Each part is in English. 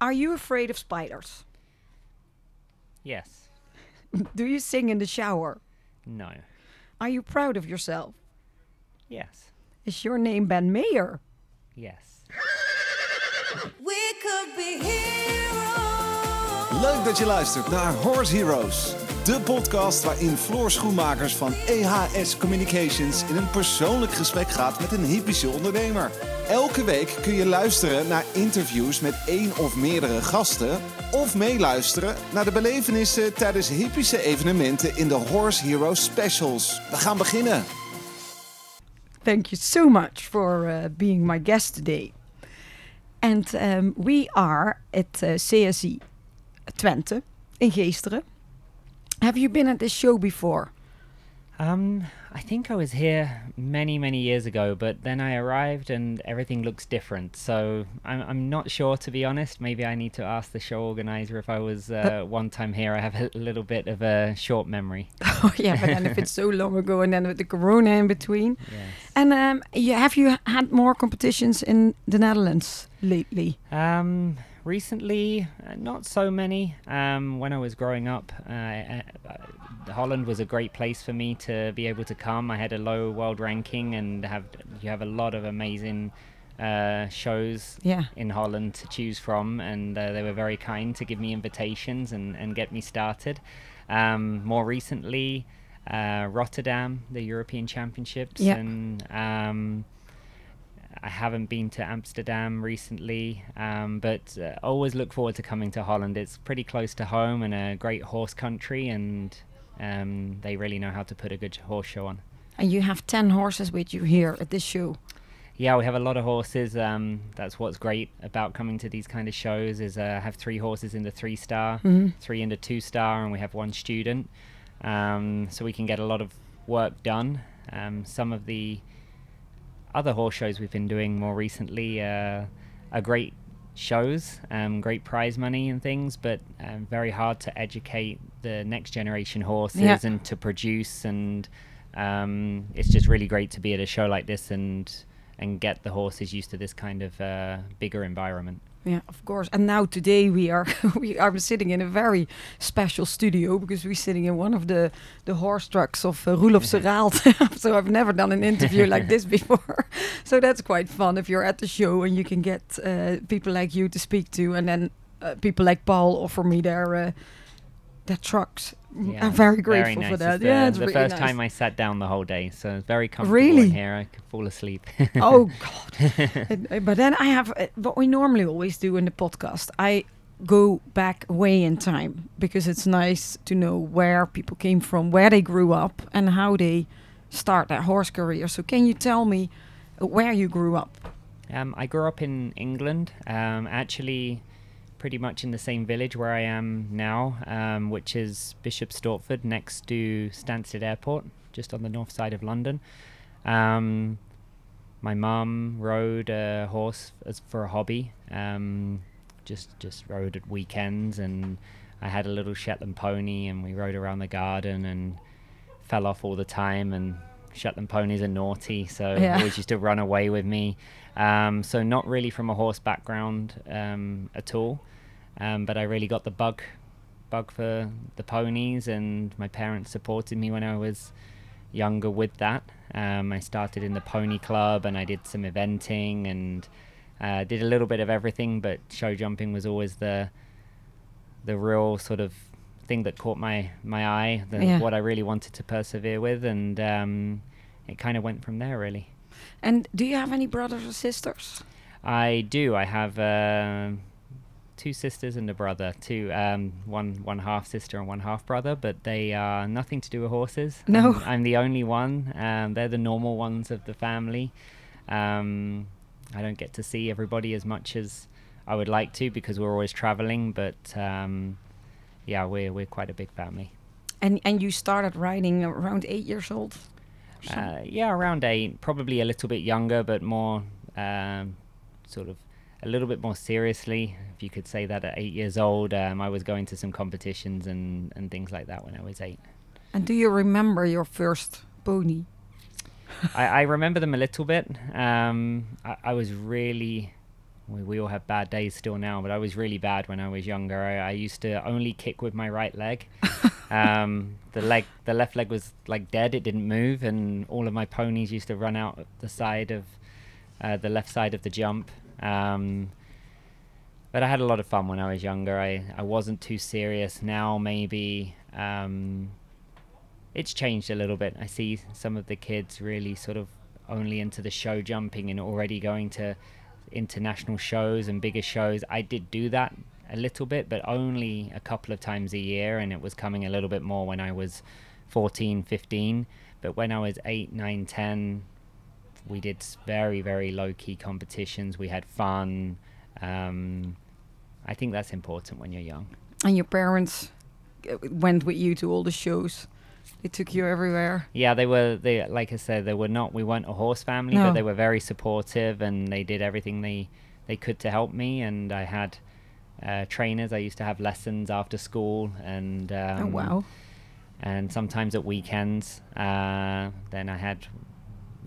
Are you afraid of spiders? Yes. Do you sing in the shower? No. Are you proud of yourself? Yes. Is your name Ben Maher? Yes. We could be heroes. Leuk dat je luistert naar Horse Heroes. De podcast waarin Floor Schoenmakers van EHS Communications in een persoonlijk gesprek gaat met een hippische ondernemer. Elke week kun je luisteren naar interviews met één of meerdere gasten. Of meeluisteren naar de belevenissen tijdens hippische evenementen in de Horse Heroes Specials. We gaan beginnen. Thank you so much for uh, being my guest today. And um, we are at uh, CSE Twente in Geesteren. Have you been at this show before? Um, I think I was here many, many years ago, but then I arrived and everything looks different. So I'm, I'm not sure, to be honest. Maybe I need to ask the show organizer if I was uh, one time here. I have a little bit of a short memory. Oh yeah, but then if it's so long ago, and then with the corona in between. Yes. And um, you, have you had more competitions in the Netherlands lately? Um, recently, uh, not so many. Um, when I was growing up, uh, uh, Holland was a great place for me to be able to come. I had a low world ranking, and have you have a lot of amazing uh, shows Yeah. in Holland to choose from, and uh, they were very kind to give me invitations and, and get me started. Um, more recently, uh, Rotterdam, the European Championships, Yeah. and um, I haven't been to Amsterdam recently, um, but uh, always look forward to coming to Holland. It's pretty close to home and a great horse country, and um, they really know how to put a good horse show on. And you have 10 horses with you here at this show. Yeah, we have a lot of horses. Um, that's what's great about coming to these kind of shows. Is uh, have three horses in the three star, Mhm. three in the two star, and we have one student. Um, so we can get a lot of work done. Um, some of the other horse shows we've been doing more recently uh, are great shows, um, great prize money and things, but um, very hard to educate the next generation horses Yeah. and to produce. And um, it's just really great to be at a show like this and and get the horses used to this kind of uh, bigger environment. Yeah, of course. And now today we are we are sitting in a very special studio because we're sitting in one of the the horse trucks of uh, Roelof so I've never done an interview like this before. so that's quite fun if you're at the show and you can get uh, people like you to speak to, and then uh, people like Paul offer me their uh, their trucks. Yeah, I'm very it's grateful nice. for It's that. the, yeah, it's the really first nice. time I sat down the whole day, so it's very comfortable Really? in here. I could fall asleep. oh god uh, but then i have uh, what we normally always do in the podcast i go back way in time because it's nice to know where people came from where they grew up and how they start their horse career so can you tell me uh, where you grew up Um, I grew up in England, um, actually, pretty much in the same village where I am now, um, which is Bishop Stortford, next to Stansted Airport, just on the north side of London. Um, my mum rode a horse as for a hobby, um, just just rode at weekends, and I had a little Shetland pony, and we rode around the garden and fell off all the time and Shetland ponies are naughty, so Yeah. always used to run away with me. Um, so not really from a horse background um, at all, um, but I really got the bug, bug for the ponies, and my parents supported me when I was younger with that. Um, I started in the pony club, and I did some eventing and uh, did a little bit of everything, but show jumping was always the the real sort of thing that caught my my eye, the, Yeah. what I really wanted to persevere with, and um, it kind of went from there really. and do you have any brothers or sisters I do. I have uh, two sisters and a brother. Two, um, one one half sister and one half brother, but they are nothing to do with horses. No. I'm, I'm the only one. Um, they're the normal ones of the family. Um, I don't get to see everybody as much as I would like to because we're always traveling. But um, yeah, we're we're quite a big family. and and you started riding around eight years old? Uh, yeah, around eight, probably a little bit younger, but more um, sort of a little bit more seriously, if you could say that at eight years old. Um, I was going to some competitions and, and things like that when I was eight. and do you remember your first pony I, I remember them a little bit. Um, I, I was really we, we all have bad days still now, but I was really bad when I was younger. I, I used to only kick with my right leg. um, the leg, the left leg was like dead; it didn't move, and all of my ponies used to run out the side of uh, the left side of the jump. Um, but I had a lot of fun when I was younger. I, I wasn't too serious. Now maybe um, it's changed a little bit. I see some of the kids really sort of only into the show jumping and already going to international shows and bigger shows. I did do that a little bit, but only a couple of times a year, and it was coming a little bit more when I was 14, 15. But when I was 8, 9, 10, we did very, very low key competitions. We had fun. Um, I think that's important when you're young. And your parents uh, went with you to all the shows. They took you everywhere. Yeah, they were. They like I said, they were not. We weren't a horse family, No. but they were very supportive, and they did everything they they could to help me. And I had uh, trainers. I used to have lessons after school, and um, oh wow. and sometimes at weekends. Uh, then I had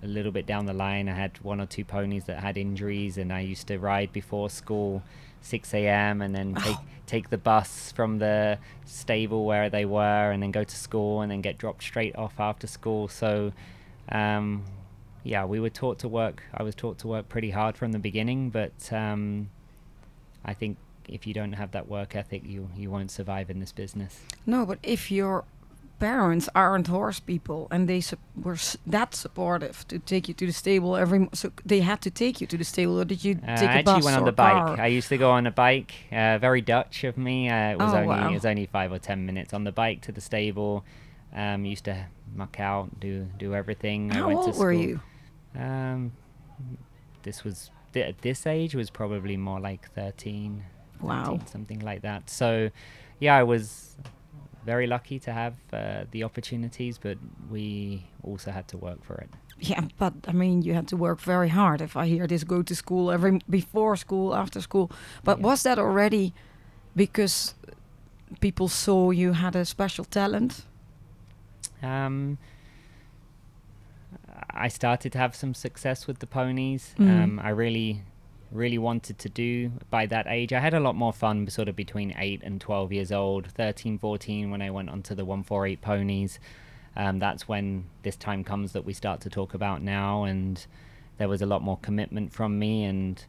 a little bit down the line. I had one or two ponies that had injuries, and I used to ride before school, 6 a.m. and then take take the bus from the stable where they were, and then go to school, and then get dropped straight off after school. So. Um, yeah, we were taught to work. I was taught to work pretty hard from the beginning, but um, I think if you don't have that work ethic, you you won't survive in this business. No, but if your parents aren't horse people and they su- were s- that supportive to take you to the stable every, m- so they had to take you to the stable, or did you Uh, take I a actually bus went on or the bike. car? I used to go on a bike. Uh, very Dutch of me. Uh, it was Oh, only wow. it was only five or ten minutes on the bike to the stable. Um, used to muck out, do do everything. I How went old to were you? Um, this was th- at this age was probably more like 13, Wow. 13, something like that. So, yeah, I was very lucky to have uh, the opportunities, but we also had to work for it. Yeah, but I mean, you had to work very hard. If I hear this, go to school every before school, after school. But Yeah. was that already because people saw you had a special talent? Um, I started to have some success with the ponies. Mm. Um, I really, really wanted to do by that age. I had a lot more fun sort of between 8 and 12 years old, 13, 14 when I went onto the 148 ponies. Um, that's when this time comes that we start to talk about now. And there was a lot more commitment from me. And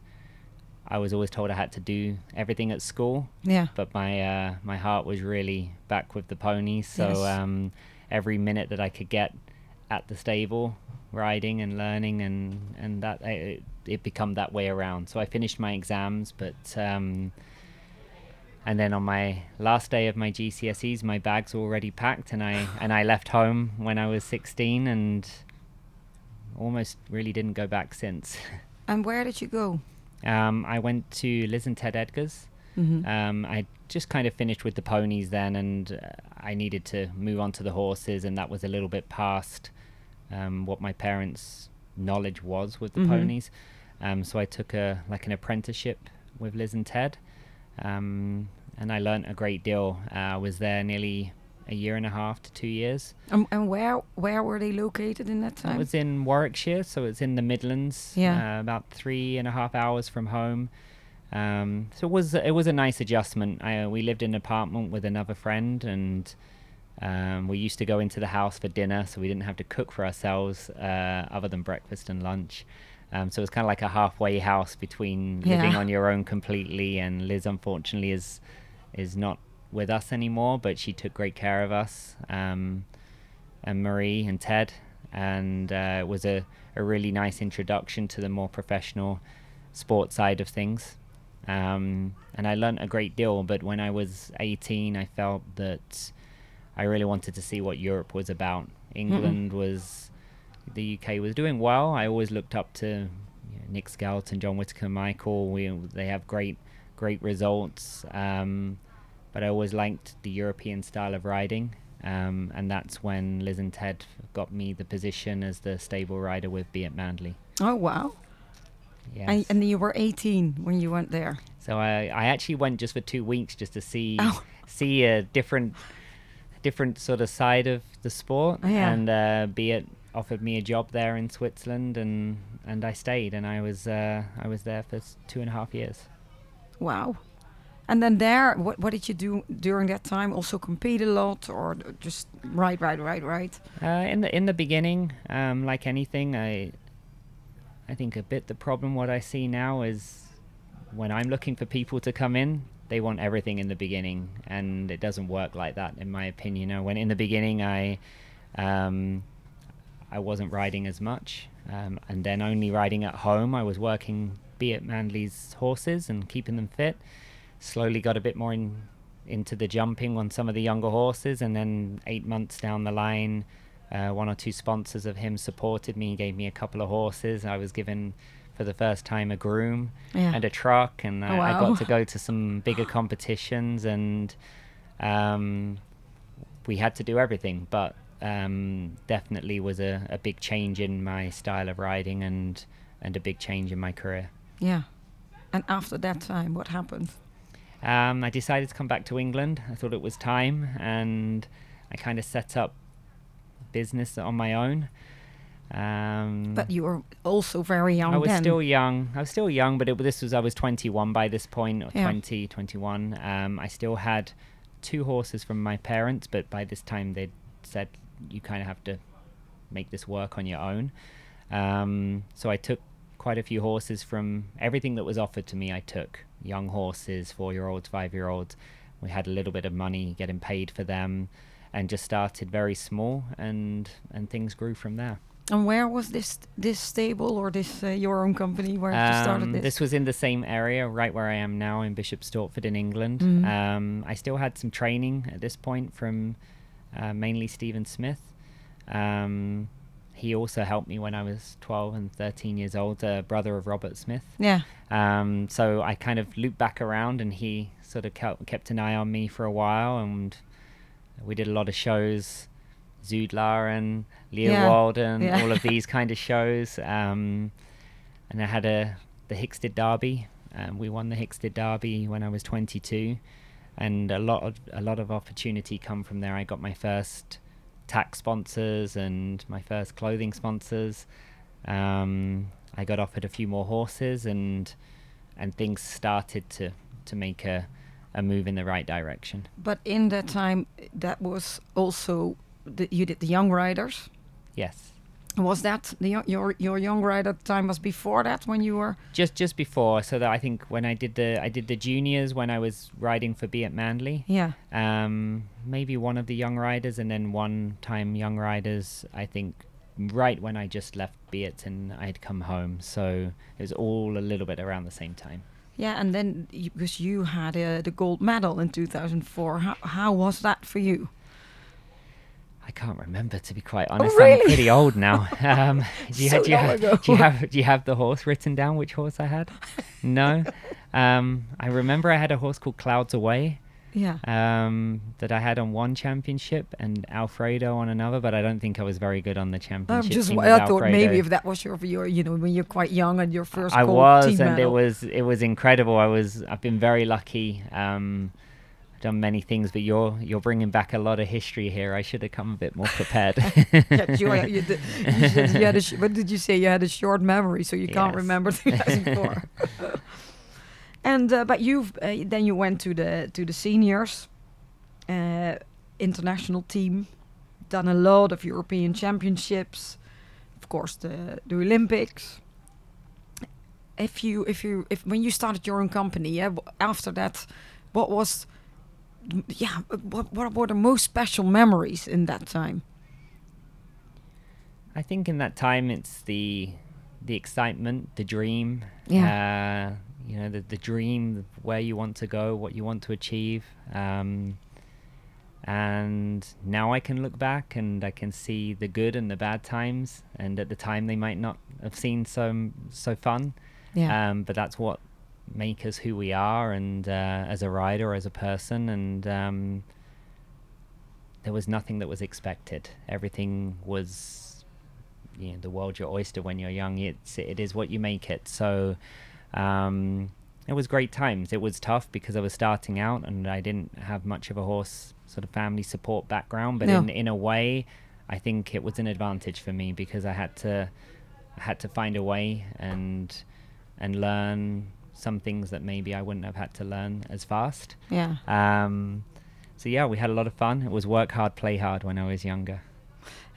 I was always told I had to do everything at school Yeah. but my uh, my heart was really back with the ponies. So Yes. um, every minute that I could get at the stable, riding and learning, and and that it, it become that way around. So I finished my exams, but um, and then on my last day of my GCSEs, my bags were already packed, and I and I left home when I was 16, and almost really didn't go back since. And where did you go? Um, I went to Liz and Ted Edgar's. Mm-hmm. Um, I just kind of finished with the ponies then, and uh, I needed to move on to the horses, and that was a little bit past um, what my parents' knowledge was with the Mhm. ponies. Um, so I took a like an apprenticeship with Liz and Ted, um, and I learnt a great deal. Uh, I was there nearly a year and a half to two years. and, and where where were they located in that time? It was in Warwickshire, so it's in the Midlands. Yeah. Uh, about three and a half hours from home. Um, so it was it was a nice adjustment. I, uh, we lived in an apartment with another friend, and um, we used to go into the house for dinner, so we didn't have to cook for ourselves uh, other than breakfast and lunch. Um, so it was kind of like a halfway house between living on your own completely. And Liz, unfortunately, is is not with us anymore, but she took great care of us. Um, and Marie and Ted, and uh, it was a, a really nice introduction to the more professional sports side of things. Um, and I learnt a great deal, but when I was 18, I felt that I really wanted to see what Europe was about. England was, the UK was doing well. I always looked up to you know, Nick Skelton, John Whitaker, Michael. We, they have great, great results. Um, but I always liked the European style of riding. Um, and that's when Liz and Ted got me the position as the stable rider with Beat Mändli. oh wow! Yes. And, and you were 18 when you went there. so I, I actually went just for two weeks just to see Oh. see a different different sort of side of the sport Oh, yeah. and uh, Beat offered me a job there in Switzerland, and and I stayed, and I was uh, I was there for two and a half years. Wow. And then there, what what did you do during that time? Also compete a lot, or just right, right, right, right? Uh, in the in the beginning, um, like anything, I I think a bit the problem what I see now is when I'm looking for people to come in, they want everything in the beginning, and it doesn't work like that, in my opinion. You know, when in the beginning I um, I wasn't riding as much, um, and then only riding at home. I was working Beat Mändli's horses and keeping them fit. Slowly got a bit more in into the jumping on some of the younger horses, and then eight months down the line, uh, one or two sponsors of him supported me, gave me a couple of horses. I was given for the first time a groom Yeah. and a truck, and I, I wow. got to go to some bigger competitions, and um, we had to do everything. But um, definitely was a, a big change in my style of riding and and a big change in my career. Yeah. And after that time, what happened? Um, I decided to come back to England. I thought it was time, and I kind of set up business on my own. Um, But you were also very young I was then. still young. I was still young, but it, this was I was 21 by this point, or Yeah. 20, 21. Um, I still had two horses from my parents, but by this time they'd said you kind of have to make this work on your own. Um, so I took quite a few horses from everything that was offered to me. I took young horses, four-year-olds, five-year-olds. We had a little bit of money getting paid for them, and just started very small, and and things grew from there. And where was this this stable or this uh, your own company where you started Um, this? this was in the same area, right where I am now in Bishop Stortford in England. Mhm. Um, I still had some training at this point from uh, mainly Stephen Smith. Um, he also helped me when I was 12 and 13 years old, uh, brother of Robert Smith. yeah. Um, so I kind of looped back around, and he sort of kept, kept an eye on me for a while, and we did a lot of shows, Zoodlar and Yeah, Leowald and yeah. all of these kind of shows. Um, and I had a the Hickstead Derby. Um, we won the Hickstead Derby when I was 22, and a lot of a lot of opportunity come from there. I got my first tax sponsors and my first clothing sponsors. Um, I got offered a few more horses, and and things started to to make a a move in the right direction. But in that time, that was also the, you did the young riders. Yes. Was that the your your young rider time was before that when you were? just just before so that i think when i did the i did the juniors when i was riding for Beat Mändli Yeah. um maybe one of the young riders and then one time young riders i think right when i just left Beat and i'd come home so it was all a little bit around the same time Yeah, and then you, because you had uh, the gold medal in 2004, how, how was that for you? I can't remember to be quite honest. Oh, really? I'm pretty old now. Um, do, you, So do, you have, do you have do you have the horse written down? Which horse I had? No. Um, I remember I had a horse called Clouds Away. Yeah. um, that I had on one championship and Alfredo on another, but I don't think I was very good on the I'm championship. just. team I thought maybe if that was your, your, you know, when you're quite young and your first. I was, and it was it was incredible. I was I've been very lucky. Um, done many things, but you're you're bringing back a lot of history here. I should have come a bit more prepared. yeah, you, you, did- you said you had a sh- what did you say? You had a short memory, so you can't remember 2004. and uh, but you've uh, then you went to the to the seniors, uh, international team, done a lot of European championships, of course the the Olympics. If you if you if when you started your own company, yeah, after that, what was yeah, what what were the most special memories in that time? I think in that time it's the the excitement, the dream. Yeah. Uh, you know, the the dream, where you want to go, what you want to achieve. Um, and now I can look back and I can see the good and the bad times. And at the time, they might not have seen so so fun. Yeah. Um, but that's what make us who we are, and uh, as a rider, as a person, and um, there was nothing that was expected. Everything was, you know, the world your oyster when you're young. It's it is what you make it. So. Um, it was great times. It was tough because I was starting out and I didn't have much of a horse sort of family support background, but No. in in a way, I think it was an advantage for me because I had to I had to find a way and and learn some things that maybe I wouldn't have had to learn as fast. Yeah. Um, so yeah, we had a lot of fun. It was work hard, play hard when I was younger.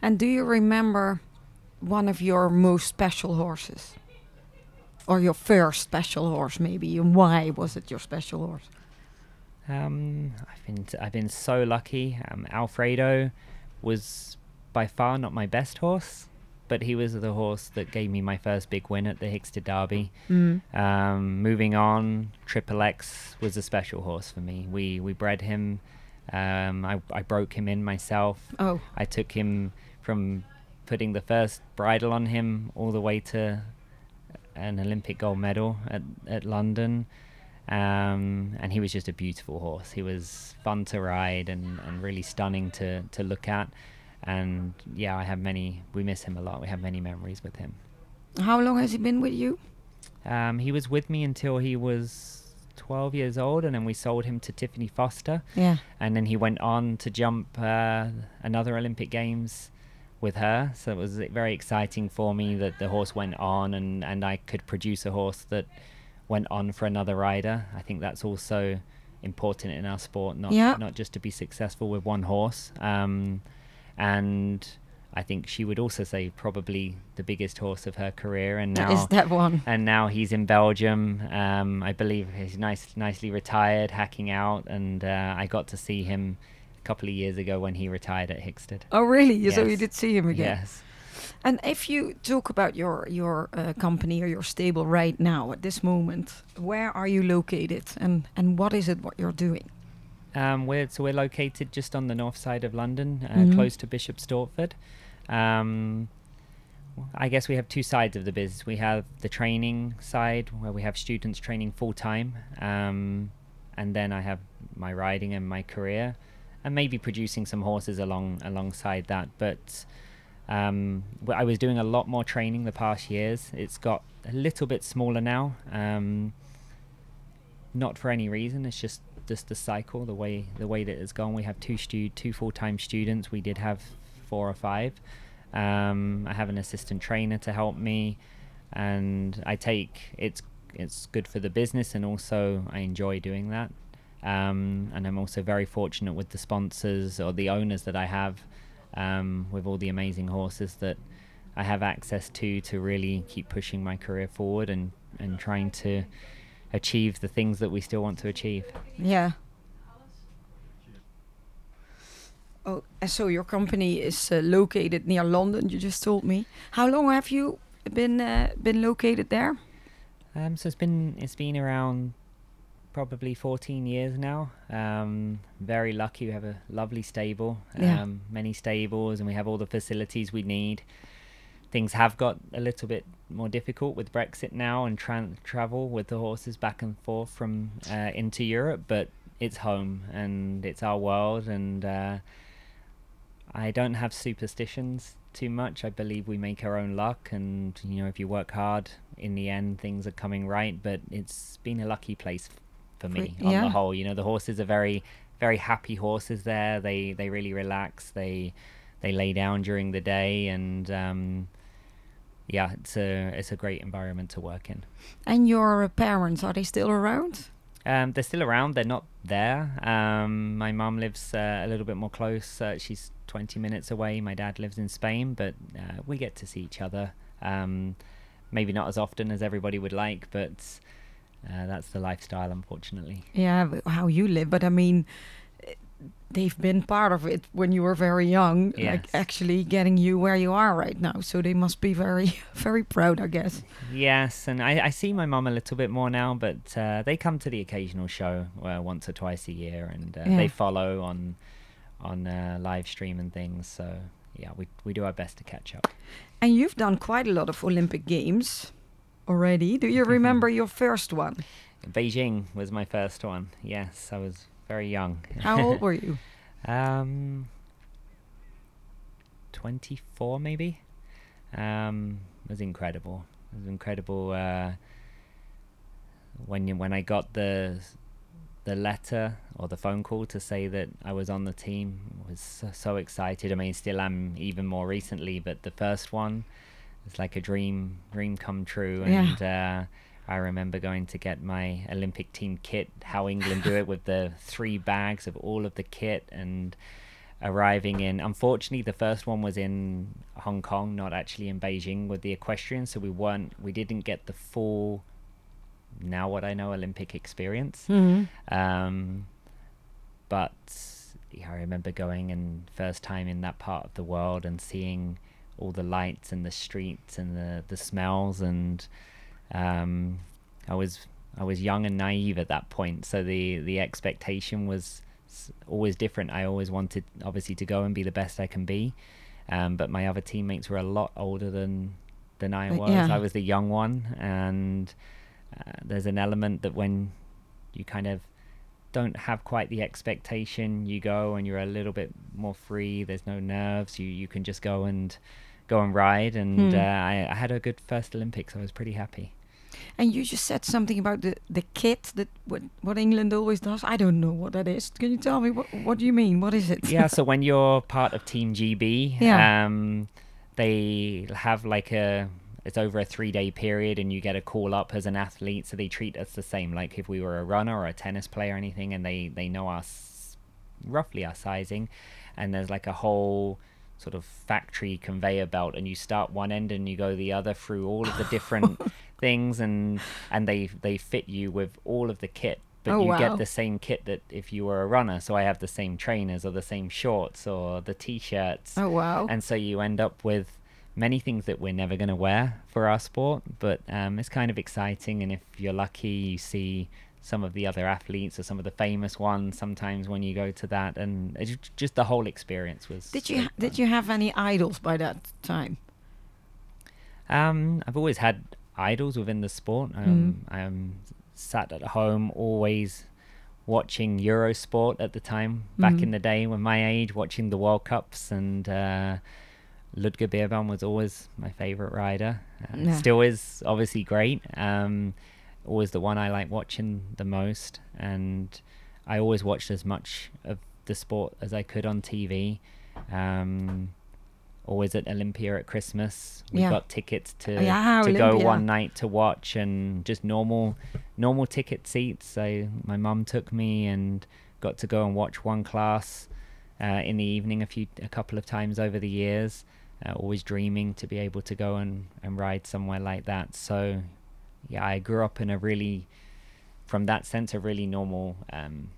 And do you remember one of your most special horses? Or your first special horse, maybe, and why was it your special horse? Um, I've been t- I've been so lucky. Um, Alfredo was by far not my best horse, but he was the horse that gave me my first big win at the Hickstead Derby. Mm. Um, moving on, Triple X was a special horse for me. We we bred him. Um, I I broke him in myself. Oh, I took him from putting the first bridle on him all the way to an Olympic gold medal at, at London. Um, and he was just a beautiful horse. He was fun to ride and, and really stunning to, to look at. And yeah, I have many, we miss him a lot. We have many memories with him. how long has he been with you? Um, he was with me until he was 12 years old, and then we sold him to Tiffany Foster. Yeah. and then he went on to jump uh, another Olympic Games with her. So it was very exciting for me that the horse went on, and and I could produce a horse that went on for another rider. I think that's also important in our sport, not Yeah. not just to be successful with one horse. Um, and I think she would also say probably the biggest horse of her career, and now Is that one? and now he's in Belgium. Um, I believe he's nice, nicely retired, hacking out, and uh, I got to see him a couple of years ago when he retired at Hickstead. Oh, really? You- So you did see him again? Yes. And if you talk about your your uh, company or your stable right now at this moment, where are you located, and and what is it what you're doing? Um, we're so we're located just on the north side of London, uh, Mhm. close to Bishop Stortford. Um, I guess we have two sides of the business. We have the training side where we have students training full time, um, and then I have my riding and my career, and maybe producing some horses along alongside that. But um, I was doing a lot more training the past years. It's got a little bit smaller now. Um, not for any reason. It's just just the cycle, the way the way that it's gone. We have two stu- two full time students. We did have four or five. Um, I have an assistant trainer to help me, and I take it's it's good for the business, and also I enjoy doing that. Um, and I'm also very fortunate with the sponsors or the owners that I have, um, with all the amazing horses that I have access to to really keep pushing my career forward and and trying to achieve the things that we still want to achieve. Yeah. Oh, so your company is uh, located near London. You just told me. How long have you been uh, been located there? Um, so it's been it's been around probably 14 years now. Um, very lucky. We have a lovely stable, Yeah. um, many stables, and we have all the facilities we need. Things have got a little bit more difficult with Brexit now and tran travel with the horses back and forth from uh, into Europe, but it's home and it's our world, and uh, I don't have superstitions too much. I believe we make our own luck, and you know, if you work hard, in the end, things are coming right. But it's been a lucky place f- for me For- on the whole. You know, the horses are very, very happy horses. There, they they really relax. They they lay down during the day, and um, yeah, it's a it's a great environment to work in. And your parents are they still around? Um, they're still around. They're not there. Um, my mum lives uh, a little bit more close. Uh, she's 20 minutes away. My dad lives in Spain, but uh, we get to see each other. Um, maybe not as often as everybody would like, but uh, that's the lifestyle, unfortunately. Yeah, how you live, but I mean, they've been part of it when you were very young, like actually getting you where you are right now. So they must be very, very proud, I guess. Yes, and I, I see my mum a little bit more now, but uh, they come to the occasional show uh, once or twice a year, and uh, Yeah. they follow on on uh, live stream and things. So yeah, we we do our best to catch up. And you've done quite a lot of Olympic Games already. Do you remember your first one? Beijing was my first one. Yes, I was very young. How old were you? um, twenty-four maybe. Um, it was incredible. It was incredible. Uh, when you, when I got the the letter or the phone call to say that I was on the team, was so, so excited. I mean, still am even more recently, but the first one was like a dream, dream come true. Yeah. And uh, I remember going to get my Olympic team kit, how England do it with the three bags of all of the kit and arriving in. Unfortunately, the first one was in Hong Kong, not actually in Beijing with the equestrian, so we weren't, we didn't get the full. Now what I know Olympic experience. Um, but yeah, I remember going and first time in that part of the world and seeing all the lights and the streets and the the smells and um, I was I was young and naive at that point, so the the expectation was always different. I always wanted obviously to go and be the best I can be, um, but my other teammates were a lot older than than I was. yeah. I was the young one, and uh, there's an element that when you kind of don't have quite the expectation you go and you're a little bit more free there's no nerves you you can just go and go and ride and Hmm. uh, I, I had a good first olympics i was pretty happy And you just said something about the, the kit that what, what England always does. I don't know what that is. Can you tell me what what do you mean? What is it? yeah so when you're part of team gb Yeah. um they have like a it's over a three day period and you get a call up as an athlete so they treat us the same like if we were a runner or a tennis player or anything and they they know us roughly our sizing and there's like a whole sort of factory conveyor belt and you start one end and you go the other through all of the different things and and they they fit you with all of the kit but Oh, you wow. get the same kit that if you were a runner so i have the same trainers or the same shorts or the t-shirts Oh wow. and so you end up with many things that we're never going to wear for our sport but um, it's kind of exciting and if you're lucky you see some of the other athletes or some of the famous ones sometimes when you go to that and just the whole experience was did you ha- did you have any idols by that time? Um, I've always had idols within the sport. Um, I'm sat at home always watching Eurosport at the time, back in the day when my age, watching the World Cups, and uh, Ludger Beerbaum was always my favorite rider. Uh, Yeah. Still is obviously great. Um, always the one I like watching the most, and I always watched as much of the sport as I could on TV. Um, always at Olympia at Christmas. We Yeah. got tickets to Yeah, to go one night to watch and just normal normal ticket seats. So my mum took me and got to go and watch one class uh, in the evening a few a couple of times over the years. Uh, always dreaming to be able to go and, and ride somewhere like that. So yeah, I grew up in a really from that sense a really normal um,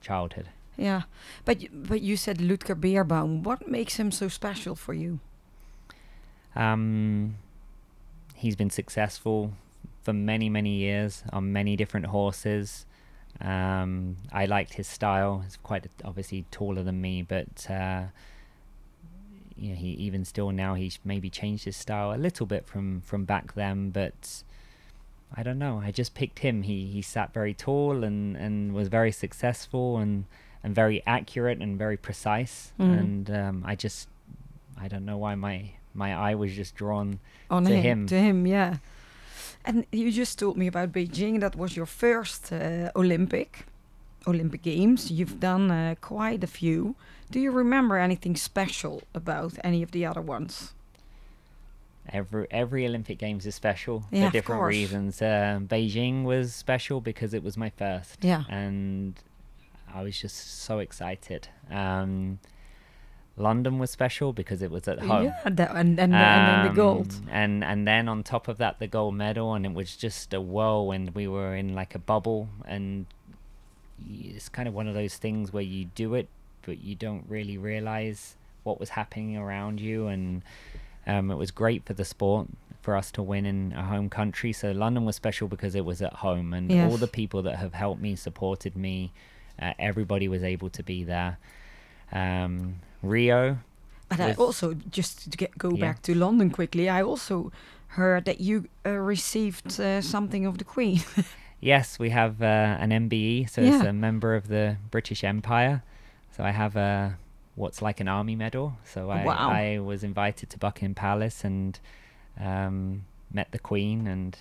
childhood. Yeah, but but you said Ludger Beerbaum. What makes him so special for you? Um, he's been successful for many, many years on many different horses. Um, I liked his style. He's quite obviously taller than me, but uh, you know, he even still now he's maybe changed his style a little bit from from back then. But I don't know. I just picked him. He he sat very tall and and was very successful and and very accurate and very precise. Mhm. And um, I just I don't know why my my eye was just drawn On To him, him. to him, yeah. And you just told me about Beijing. That was your first uh, Olympic, Olympic Games. You've done uh, quite a few. Do you remember anything special about any of the other ones? every every Olympic Games is special Yeah, for different reasons. Um, Beijing was special because it was my first, Yeah. and I was just so excited. Um, London was special because it was at home. Yeah, that, and and, the- and then the gold. Um, and and then on top of that the gold medal and it was just a whirlwind we were in like a bubble and it's kind of one of those things where you do it but you don't really realize what was happening around you and um, it was great for the sport for us to win in a home country so london was special because it was at home and Yes. all the people that have helped me supported me uh, everybody was able to be there um, rio But I also just to get, go Yeah. back to London quickly. I also heard that you uh, received uh, something of the Queen. Yes, we have uh, an MBE, so it's a member of the British Empire. So I have a what's like an army medal. So I, Wow. I was invited to Buckingham Palace and um, met the Queen, and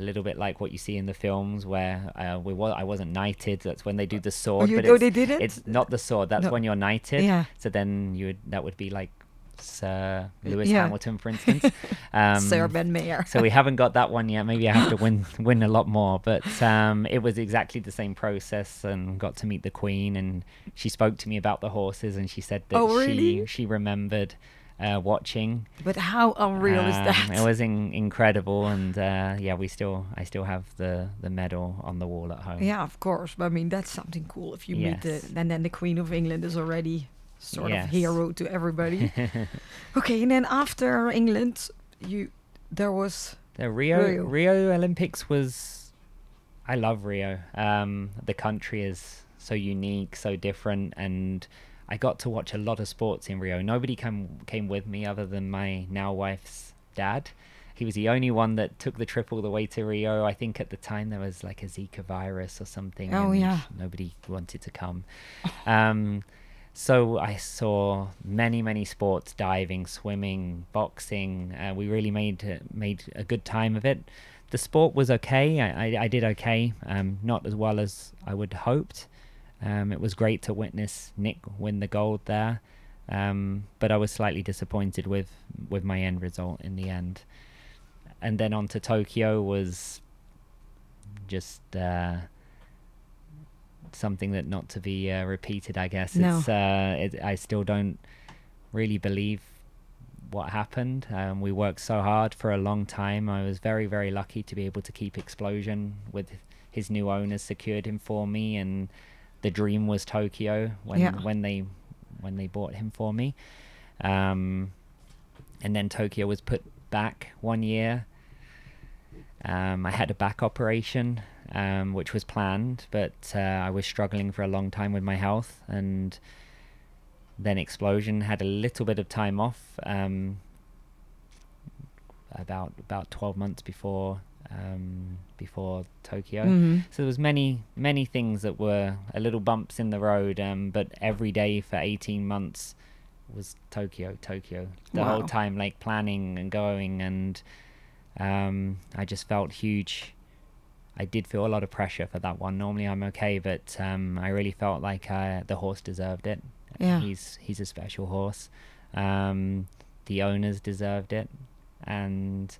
a little bit like what you see in the films where uh, we wa- I wasn't knighted. That's when they do the sword. you- but oh, they did it? It's not the sword. That's No. when you're knighted. Yeah. So then you would that would be like Sir Lewis Yeah. Hamilton, for instance. Um, Sir Ben Maher. so we haven't got that one yet. Maybe I have to win win a lot more. But um, it was exactly the same process, and got to meet the Queen, and she spoke to me about the horses, and she said that Oh, she she remembered uh, watching. but how unreal is Um, that? It was in- incredible, and uh, yeah, we still I still have the the medal on the wall at home. Yeah, of course. But I mean, that's something cool. If you meet the, and then the Queen of England is already sort Yes. of hero to everybody. okay, and then after England, you there was The Rio Rio. Rio Olympics was I love Rio. Um the country is so unique, so different and I got to watch a lot of sports in Rio. Nobody came came with me other than my now wife's dad. He was the only one that took the trip all the way to Rio. I think at the time there was like a Zika virus or something. Oh, yeah. Nobody wanted to come. Um, so I saw many, many sports: diving, swimming, boxing. Uh, we really made uh, made a good time of it. The sport was okay. I, I, I did okay. Um, not as well as I would hoped. Um, it was great to witness Nick win the gold there, um, but I was slightly disappointed with with my end result in the end. And then on to Tokyo was just uh, something that not to be uh, repeated. I guess No. it's. Uh, it, I still don't really believe what happened. Um, we worked so hard for a long time. I was very, very lucky to be able to keep Explosion with his new owners secured him for me, and the dream was Tokyo when Yeah. when they when they bought him for me. Um, and then Tokyo was put back one year. Um, I had a back operation, um, which was planned, but uh, I was struggling for a long time with my health, and then Explosion had a little bit of time off, um, about about twelve months before um, before Tokyo. Mhm. So there was many many things that were a little bumps in the road, um, but every day for eighteen months was Tokyo, Tokyo. The Wow. whole time, like planning and going, and um, I just felt huge. I did feel a lot of pressure for that one. Normally I'm okay, but um, I really felt like uh, the horse deserved it. Yeah. He's he's a special horse. Um, the owners deserved it, and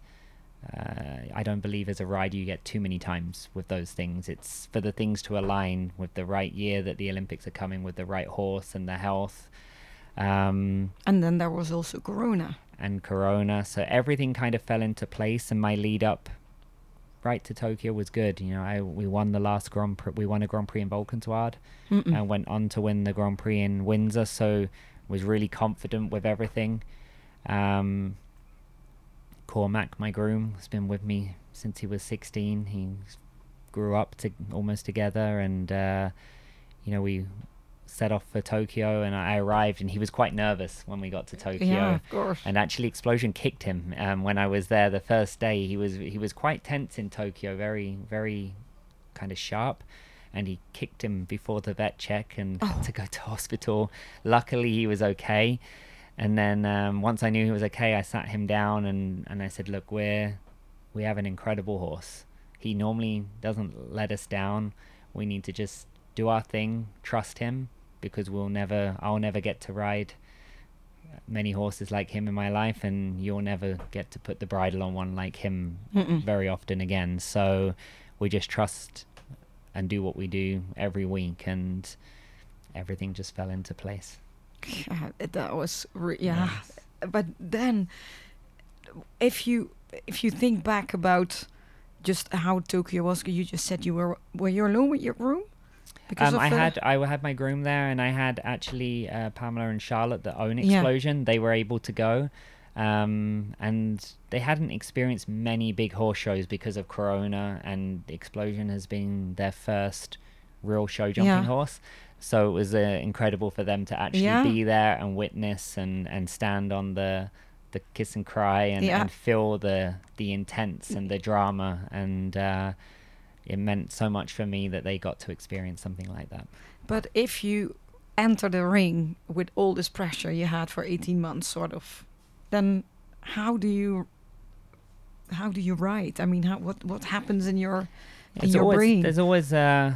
uh, I don't believe as a rider you get too many times with those things. It's for the things to align with the right year that the Olympics are coming with the right horse and the health. Um, and then there was also Corona. and Corona. So everything kind of fell into place, and my lead up right to Tokyo was good. You know, I we won the last Grand Prix. We won a Grand Prix in Valkenswaard, Mm-mm. and went on to win the Grand Prix in Windsor. So was really confident with everything. Um, Cormac, my groom, has been with me since he was 16. He grew up to almost together, and uh, you know we set off for Tokyo, and I arrived, and he was quite nervous when we got to Tokyo. Yeah, of course. And actually, Explosion kicked him um, when I was there the first day. He was he was quite tense in Tokyo, very very kind of sharp, and he kicked him before the vet check and had Oh. to go to hospital. Luckily, he was okay. And then um, once I knew he was okay, I sat him down and, and I said, "Look, we're we have an incredible horse. He normally doesn't let us down. We need to just do our thing, trust him, because we'll never I'll never get to ride many horses like him in my life, and you'll never get to put the bridle on one like him Mm-mm. very often again. So we just trust and do what we do every week, and everything just fell into place. Yeah, that was re- yeah. Yes. But then, if you if you think back about just how Tokyo was, you just said you were were you alone with your room? Um, of I had I had my groom there, and I had actually uh, Pamela and Charlotte that own Yeah. Explosion. They were able to go, um, and they hadn't experienced many big horse shows because of Corona, and the Explosion has been their first real show jumping Yeah. horse. So it was uh, incredible for them to actually Yeah. be there and witness and, and stand on the the kiss and cry and, Yeah. and feel the the intense and the drama and uh, it meant so much for me that they got to experience something like that. But if you enter the ring with all this pressure you had for 18 months, sort of, then how do you how do you write? I mean, how what what happens in your in There's your always, brain? There's always uh,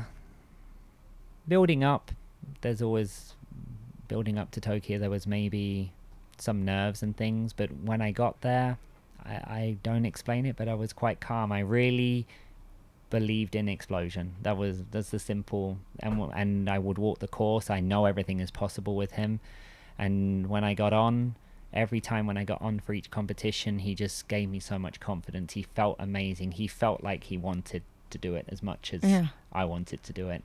building up. There's always building up to Tokyo. There was maybe some nerves and things, but when I got there, I, I don't explain it, but I was quite calm. I really believed in explosion. That was that's the simple and and I would walk the course. I know everything is possible with him, and when I got on. Every time when I got on for each competition, he just gave me so much confidence. He felt amazing. He felt like he wanted to do it as much as Yeah. I wanted to do it.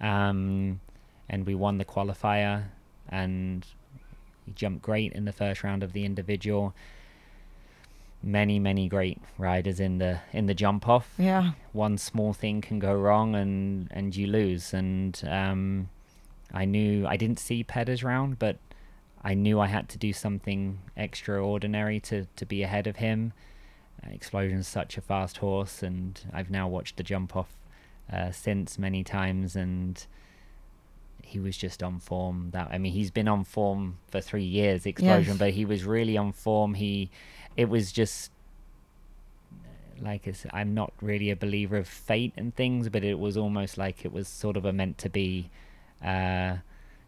Um, and we won the qualifier, and he jumped great in the first round of the individual. Many, many great riders in the in the jump off. yeah, One small thing can go wrong, and and you lose. And um, I knew I didn't see Peder's round, but I knew I had to do something extraordinary to to be ahead of him. Uh, Explosion's such a fast horse, and I've now watched the jump off uh, since many times, and he was just on form. That I mean, he's been on form for three years, Explosion, Yes. but he was really on form. He, it was just like I'm not really a believer of fate and things, but it was almost like it was sort of a meant to be uh,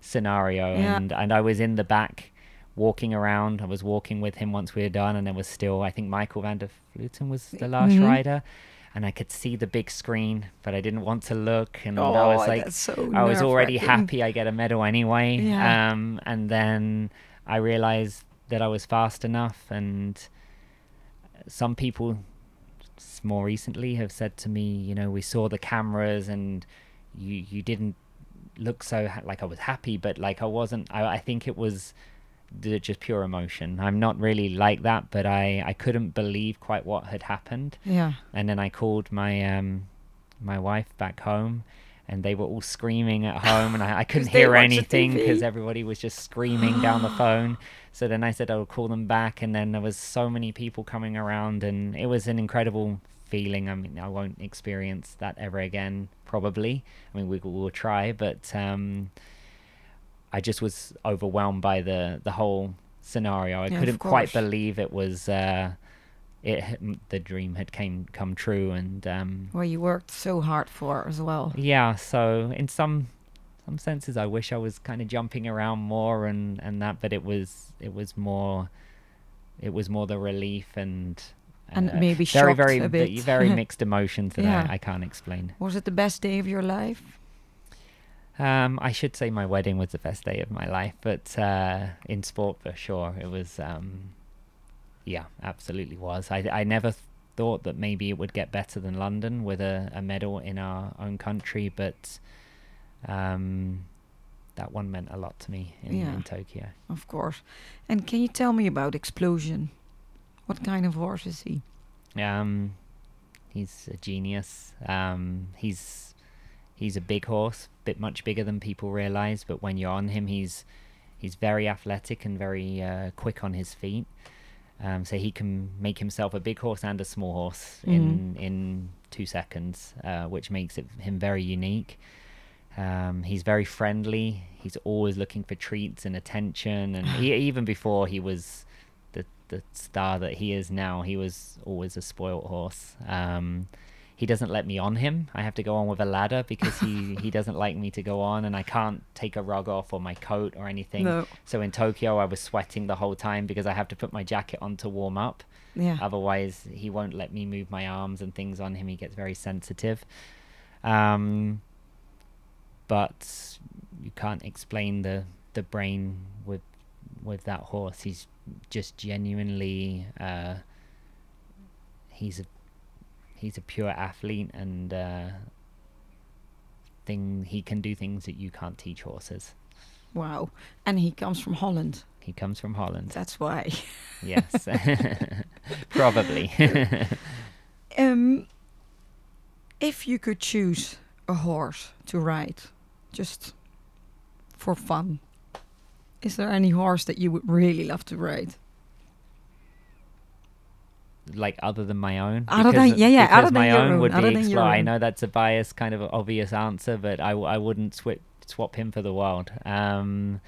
scenario, Yeah. and and I was in the back walking around. I was walking with him once we were done, and there was still I think Maikel van der Vleuten was the last Mhm. rider. And I could see the big screen, but I didn't want to look. And I Oh, was like, so I was already happy I get a medal anyway. Yeah. Um, and then I realized that I was fast enough, and some people more recently have said to me, you know, we saw the cameras and you you didn't look so ha- like I was happy, but like I wasn't. I, I think it was just pure emotion. I'm not really like that, but I I couldn't believe quite what had happened. Yeah, and then I called my um my wife back home and they were all screaming at home and I, I couldn't hear anything because everybody was just screaming down the phone. So then I said I would call them back and then there was so many people coming around and it was an incredible feeling. I mean I won't experience that ever again probably. I mean we will we'll try but um I just was overwhelmed by the the whole scenario I Yeah, couldn't quite believe it was uh it the dream had came come true and um where you worked so hard for it as well. yeah so in some some senses i wish i was kind of jumping around more and and that but it was it was more it was more the relief and And uh, maybe very very a v- bit. very mixed emotions that Yeah. I, I can't explain Was it the best day of your life? Um i should say my wedding was the best day of my life but uh in sport for sure it was um yeah absolutely was i i never th- thought that maybe it would get better than london with a, a medal in our own country but um that one meant a lot to me in, Yeah. in tokyo Of course. And can you tell me about Explosion? What kind of horse is he? Um, he's a genius. Um, he's he's a big horse, bit much bigger than people realize. But when you're on him, he's he's very athletic and very uh, quick on his feet. Um, so he can make himself a big horse and a small horse in in two seconds, uh, which makes it him very unique. Um, he's very friendly. He's always looking for treats and attention, and he, even before he was the the star that he is now, he was always a spoilt horse. Um, he doesn't let me on him. I have to go on with a ladder because he, he doesn't like me to go on, and I can't take a rug off or my coat or anything. No. So in Tokyo, I was sweating the whole time because I have to put my jacket on to warm up. Yeah. Otherwise, he won't let me move my arms and things on him. He gets very sensitive. Um, but you can't explain the the brain with with that horse. He's just genuinely uh, he's a he's a pure athlete and uh, thing he can do things that you can't teach horses. Wow. And he comes from Holland. He comes from Holland. That's why. yes, probably. Um, if you could choose a horse to ride, just for fun, is there any horse that you would really love to ride? Like other than my own. Other than- yeah, yeah, other than my your own own, would be than your Explorer. I know that's a biased kind of obvious answer, but I, I wouldn't swip, swap him for the world. Um,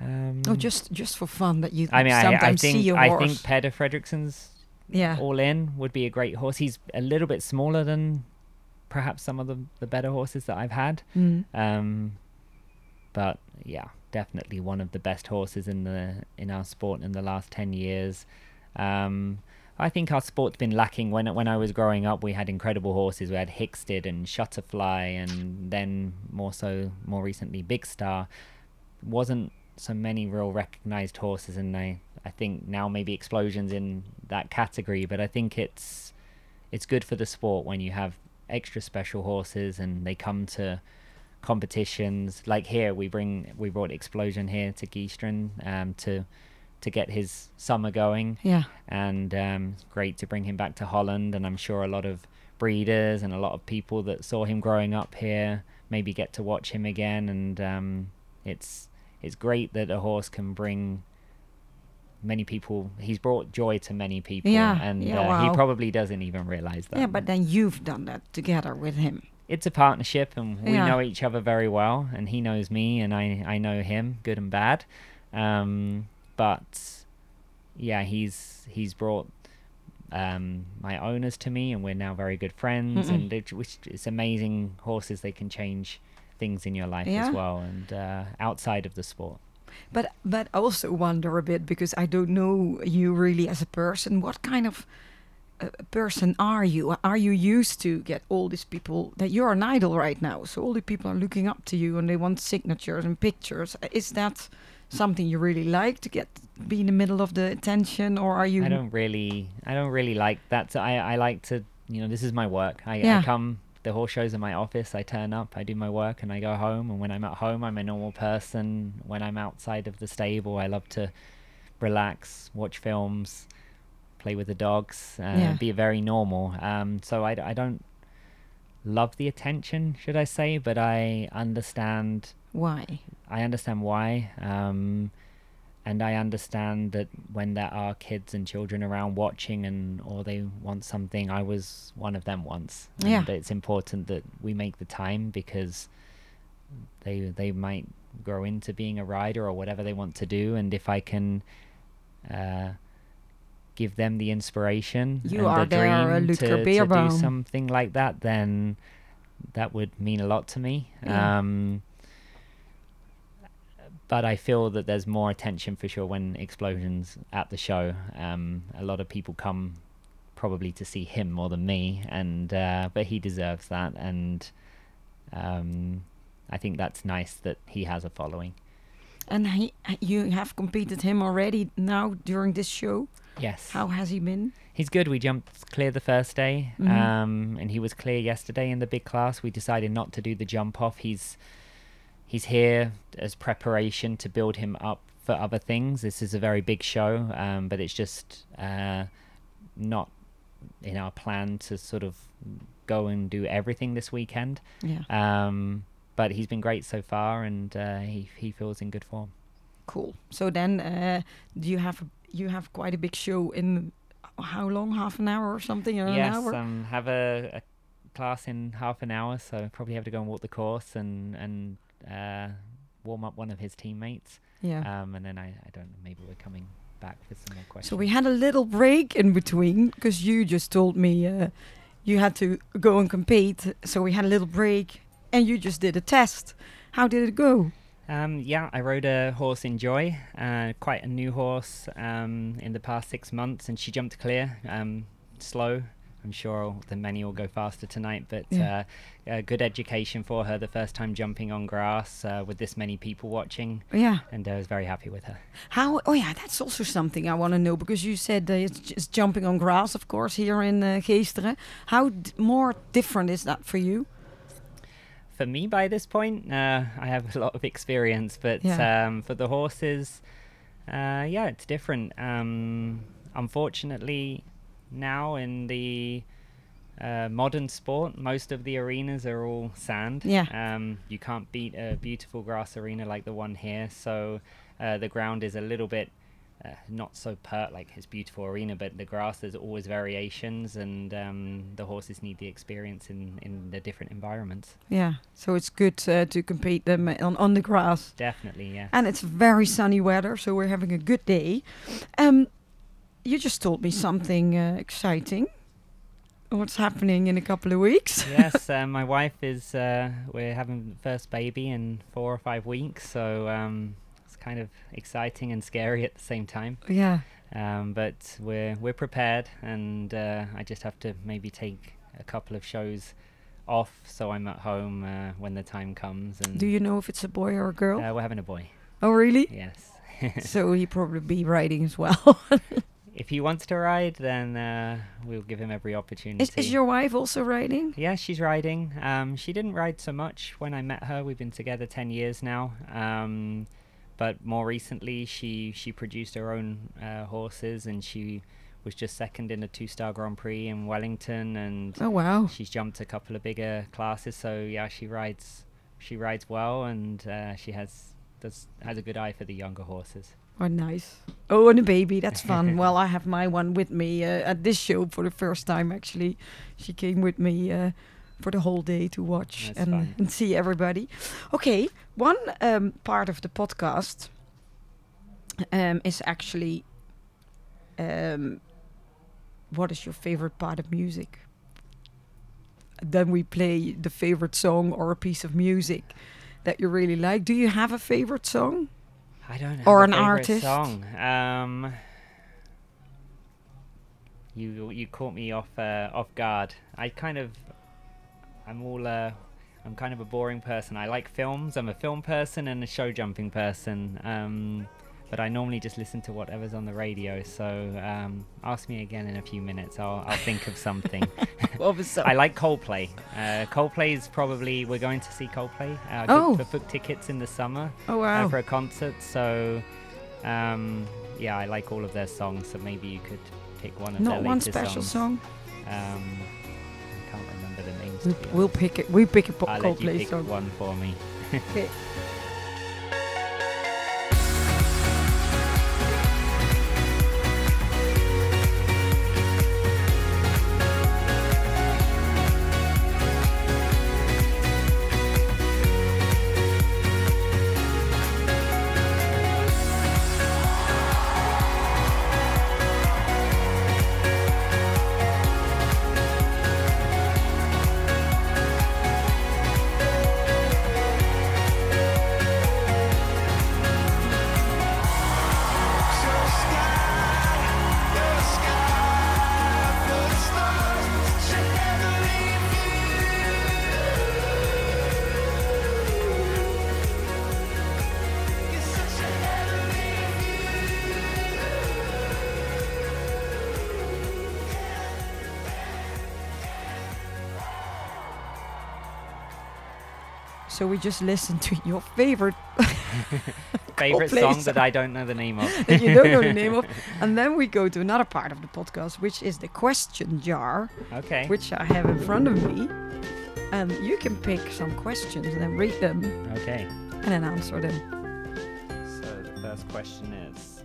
Um, Oh, just just for fun that you I mean, I, sometimes I think see I horse. I think Peder Fredricson's yeah. all in would be a great horse. He's a little bit smaller than perhaps some of the, the better horses that I've had. Mm. Um, but yeah, definitely one of the best horses in the in our sport in the last ten years. Um, I think our sport's been lacking. When when I was growing up, we had incredible horses. We had Hickstead and Shutterfly, and then more so more recently Big Star. Wasn't so many real recognized horses, and I I think now maybe Explosions in that category. But I think it's it's good for the sport when you have extra special horses and they come to competitions. Like here we bring we brought explosion here to Geesteren um to to get his summer going. Yeah. and um it's great to bring him back to Holland and I'm sure a lot of breeders and a lot of people that saw him growing up here maybe get to watch him again. And um it's it's great that a horse can bring many people he's brought joy to many people. Yeah, and yeah, uh, he probably doesn't even realize that. Yeah, but then you've done that together with him. It's a partnership and we Yeah. know each other very well and he knows me and I, I know him good and bad um, but yeah he's he's brought um, my owners to me and we're now very good friends Mm-mm. and it, which it's amazing horses they can change things in your life Yeah. as well and uh, outside of the sport But but I also wonder a bit because I don't know you really as a person. What kind of uh, person are you? Are you used to get all these people that you're an idol right now? So all the people are looking up to you and they want signatures and pictures. Is that something you really like to get be in the middle of the attention, or are you? I don't really, I don't really like that. So I, I like to, you know, this is my work. I, Yeah. I come, the horse shows in my office. I turn up, I do my work, and I go home. And when I'm at home, I'm a normal person. When I'm outside of the stable, I love to relax, watch films, play with the dogs, uh, Yeah. be very normal. Um, so I, I don't love the attention, should I say? But I understand Why? I understand why. Um, and I understand that when there are kids and children around watching and or they want something, I was one of them once. Yeah. It's important that we make the time because they they might grow into being a rider or whatever they want to do and if I can uh, give them the inspiration You and are the dream to, to do something like that then that would mean a lot to me Yeah. um, but I feel that there's more attention for sure when explosions at the show. Um, a lot of people come probably to see him more than me, and uh, but he deserves that, and um, I think that's nice that he has a following. And he, you have competed him already now during this show. Yes, How has he been? he's good. We jumped clear the first day, Mhm. um, and he was clear yesterday in the big class. We decided not to do the jump off. He's he's here as preparation to build him up for other things. This is a very big show, um, but it's just uh, not in our plan to sort of go and do everything this weekend. Yeah. Um, but he's been great so far, and uh, he he feels in good form. Cool. So then, uh, do you have you have quite a big show in how long? Half an hour or something? Or yes, an hour? um, have a, a class in half an hour, so probably have to go and walk the course and and uh, warm up one of his teammates. yeah. Um, and then I, I don't know, maybe we're coming back with some more questions. so we had a little break in between because you just told me uh, you had to go and compete. So we had a little break, and you just did a test. How did it go? Um, yeah, I rode a horse in Joy, uh, quite a new horse um, in the past six months, and she jumped clear, um, slow. I'm sure the many will go faster tonight, but Yeah. uh, a good education for her. The first time jumping on grass uh, with this many people watching, Yeah. and I was very happy with her. How? Oh yeah, that's also something I want to know because you said uh, it's just jumping on grass, of course, here in uh, Geesteren. How d- more different is that for you? For me by this point uh, i have a lot of experience but Yeah. um, for the horses uh, yeah it's different um, unfortunately now in the uh, modern sport most of the arenas are all sand Yeah. um, you can't beat a beautiful grass arena like the one here so uh, the ground is a little bit uh, not so pert like his beautiful arena, but the grass there's always variations, and um, the horses need the experience in in the different environments. Yeah, so it's good uh, to compete them on on the grass. Definitely, yeah. and it's very sunny weather, so we're having a good day. Um, you just told me something uh, exciting. What's happening in a couple of weeks? yes, uh, my wife is. Uh, we're having the first baby in four or five weeks, so um, kind of exciting and scary at the same time. yeah, Um, but we're we're prepared, and uh, I just have to maybe take a couple of shows off, so I'm at home uh, when the time comes. And do you know if it's a boy or a girl? Uh, we're having a boy. oh, really? Yes. so he probably be riding as well. if he wants to ride, then uh, we'll give him every opportunity. is, is your wife also riding? Yeah, she's riding. Um, she didn't ride so much when I met her. We've been together ten years now. Um, but more recently, she she produced her own uh, horses, and she was just second in a two-star Grand Prix in Wellington, and Oh wow! she's jumped a couple of bigger classes. So yeah, she rides she rides well, and uh, she has does has a good eye for the younger horses. Oh, nice. Oh, and a baby. That's fun. well, I have my one with me uh, at this show for the first time. Actually, she came with me uh, for the whole day to watch and, and see everybody. Okay, one um, part of the podcast um, is actually um, what is your favorite part of music? Then we play the favorite song or a piece of music that you really like. Do you have a favorite song? I don't have Or an artist. song. Um, you you caught me off uh, off guard. I kind of I'm all uh, I'm kind of a boring person. I like films. I'm a film person and a show jumping person. Um, but I normally just listen to whatever's on the radio. So um, ask me again in a few minutes. I'll I'll think of something. What was I like Coldplay. Uh, Coldplay is probably we're going to see Coldplay. Uh, Oh. booked, booked tickets in the summer Oh uh, wow! for a concert. So, um, yeah, I like all of their songs. So maybe you could pick one of their Not one special songs. song. Um, remember. We, we'll pick it. We pick a po- I'll let you Coldplay pick one for me. Okay. So we just listened to your favorite Favorite Coldplay song song. that I don't know the name of. that you don't know the name of, and then we go to another part of the podcast, which is the question jar, okay. which I have in front of me, and you can pick some questions and then read them Okay. and then answer them. So the first question is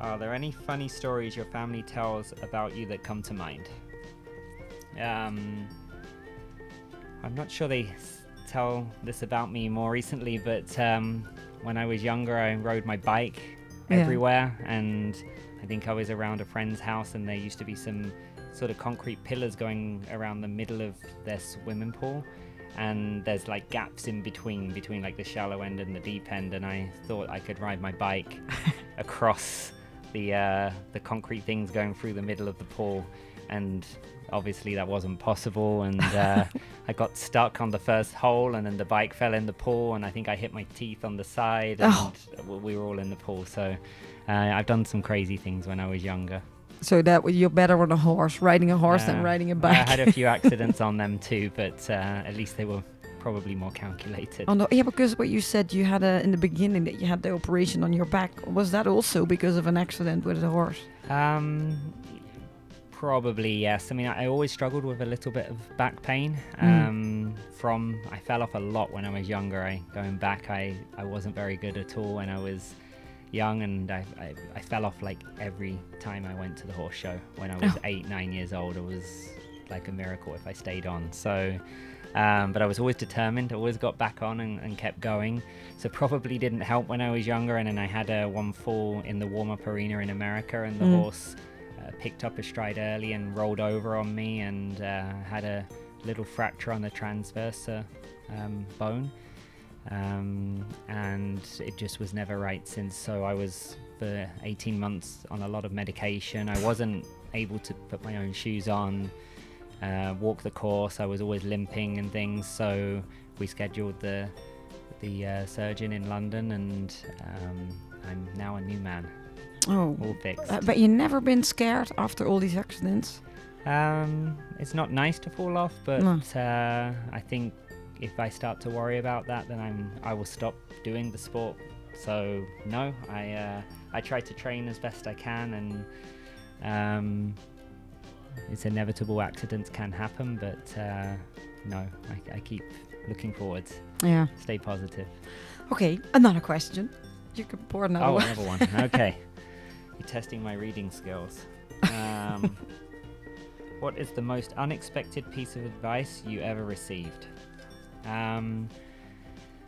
Are there any funny stories your family tells about you that come to mind? Um, I'm not sure they s- tell this about me more recently, but um, when I was younger, I rode my bike Yeah. everywhere, and I think I was around a friend's house, and there used to be some sort of concrete pillars going around the middle of their swimming pool and there's like gaps in between between like the shallow end and the deep end and i thought i could ride my bike across the uh, the concrete things going through the middle of the pool and obviously that wasn't possible and uh, i got stuck on the first hole and then the bike fell in the pool and i think i hit my teeth on the side and Oh. we were all in the pool so uh, i've done some crazy things when i was younger So that you're better on a horse, riding a horse than Uh, riding a bike. i had a few accidents on them too but uh, at least they were probably more calculated Oh no, yeah, because what you said you had a, in the beginning that you had the operation on your back. Was that also because of an accident with a horse? Um, probably yes. I mean, I always struggled with a little bit of back pain. Mm. Um, from I fell off a lot when I was younger. I going back, I I wasn't very good at all when I was young, and I, I, I fell off like every time I went to the horse show. When I was Oh. eight, nine years old, it was like a miracle if I stayed on. So, um, but I was always determined. Always got back on and, and kept going. So probably didn't help when I was younger, and then I had a one fall in the warm-up arena in America, and the Mm. horse picked up a stride early and rolled over on me, and uh, had a little fracture on the transverse uh, um, bone um, and it just was never right since. So I was for 18 months on a lot of medication. I wasn't able to put my own shoes on, uh, walk the course. I was always limping and things. So we scheduled the the uh, surgeon in London, and um, I'm now a new man, Oh. all fixed. Uh, but you've never been scared after all these accidents? Um, it's not nice to fall off, but No. uh, I think if I start to worry about that, then I'm I will stop doing the sport. So no, I uh, I try to train as best I can, and um, it's inevitable. Accidents can happen, but uh, no, I, I keep looking forward. Yeah. Stay positive. Okay, another question. You can pour another oh, one. another one. Okay, you're testing my reading skills. Um, what is the most unexpected piece of advice you ever received? Um,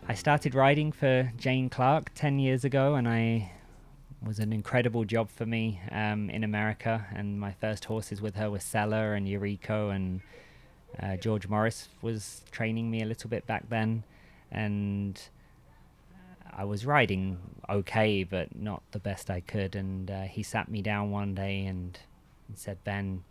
I started riding for Jane Clark 10 years ago, and I was an incredible job for me um, in America. And my first horses with her were Cella and Urico, and uh, George Morris was training me a little bit back then. And I was riding okay, but not the best I could. And uh, he sat me down one day and, and said, Ben,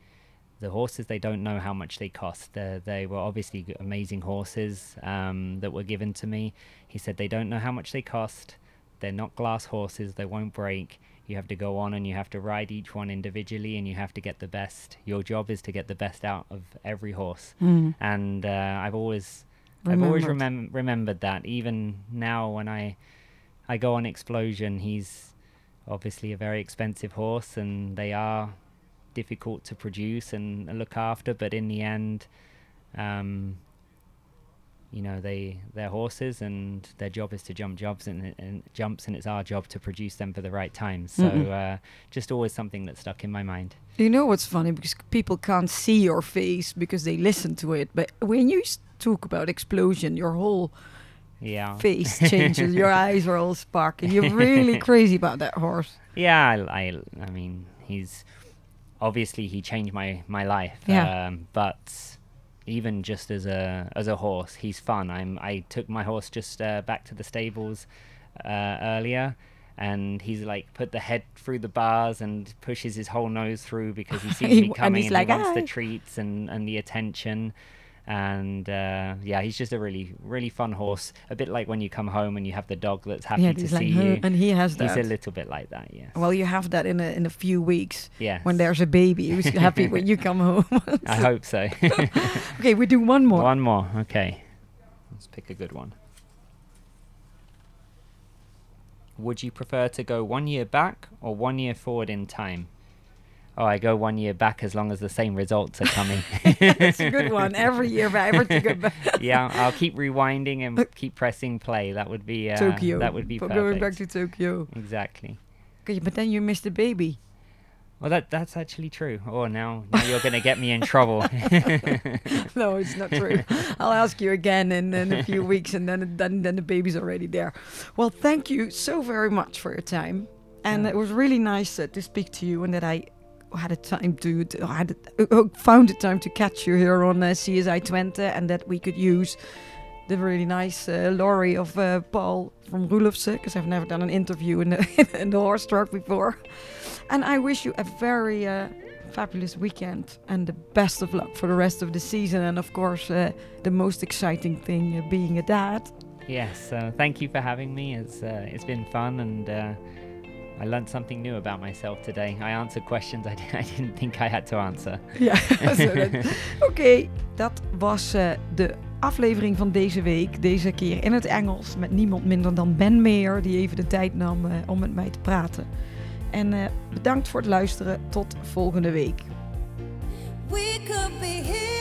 the horses, they don't know how much they cost. Uh, they were obviously amazing horses um, that were given to me. He said, they don't know how much they cost. They're not glass horses, they won't break. You have to go on and you have to ride each one individually and you have to get the best. Your job is to get the best out of every horse. Mm. And uh, I've always I've always Remembered. remem- remembered that. Even now, when I I go on Explosion, he's obviously a very expensive horse, and they are difficult to produce and look after. But in the end, um, you know, they they're horses, and their job is to jump jobs and, and jumps, and it's our job to produce them for the right time. So Mhm. uh, just always something that stuck in my mind. You know what's funny because people can't see your face because they listen to it, but when you s- talk about explosion, your whole Yeah. face changes. your eyes are all sparking. You're really crazy about that horse. Yeah, I, I, I mean, he's obviously he changed my my life. Yeah. Um, but even just as a as a horse, he's fun. I'm I took my horse just uh, back to the stables uh, earlier. And he's like put the head through the bars and pushes his whole nose through because he sees He me and coming he's and, like, he wants "Hi." the treats and, and the attention. And uh, yeah, he's just a really really fun horse. A bit like when you come home and you have the dog that's happy yeah, to see like, you. and he has He's a little bit like that, yeah. well, you have that in a in a few weeks Yeah. when there's a baby who's happy when you come home. I hope so. okay, we do one more. One more. Okay. Let's pick a good one. Would you prefer to go one year back or one year forward in time? Oh, I go one year back as long as the same results are coming. It's a good one. Every year, but every to go back. yeah, I'll keep rewinding and keep pressing play. That would be uh, Tokyo. That would be For perfect. going back to Tokyo. exactly. Okay, but then you missed the baby. Well, that that's actually true. Oh, now now you're gonna get me in trouble. no, it's not true. I'll ask you again in, in a few weeks, and then then then the baby's already there. Well, thank you so very much for your time, and Yeah. it was really nice uh, to speak to you, and that I had a time to, to had a, uh, found the time to catch you here on uh, CSI Twente, and that we could use the really nice uh, lorry of uh, Paul from Roelofse, because I've never done an interview in the, in the horse truck before. And I wish you a very uh, fabulous weekend and the best of luck for the rest of the season. And of course, uh, the most exciting thing uh, being a dad. Yes, uh, thank you for having me. It's uh, it's been fun, and uh, I learned something new about myself today. I answered questions I, I didn't think I had to answer. Ja, Oké, dat was eh, de aflevering van deze week. Deze keer in het Engels met niemand minder dan Ben Meer, die even de tijd nam eh, om met mij te praten. En eh, bedankt voor het luisteren. Tot volgende week. We could be heroes.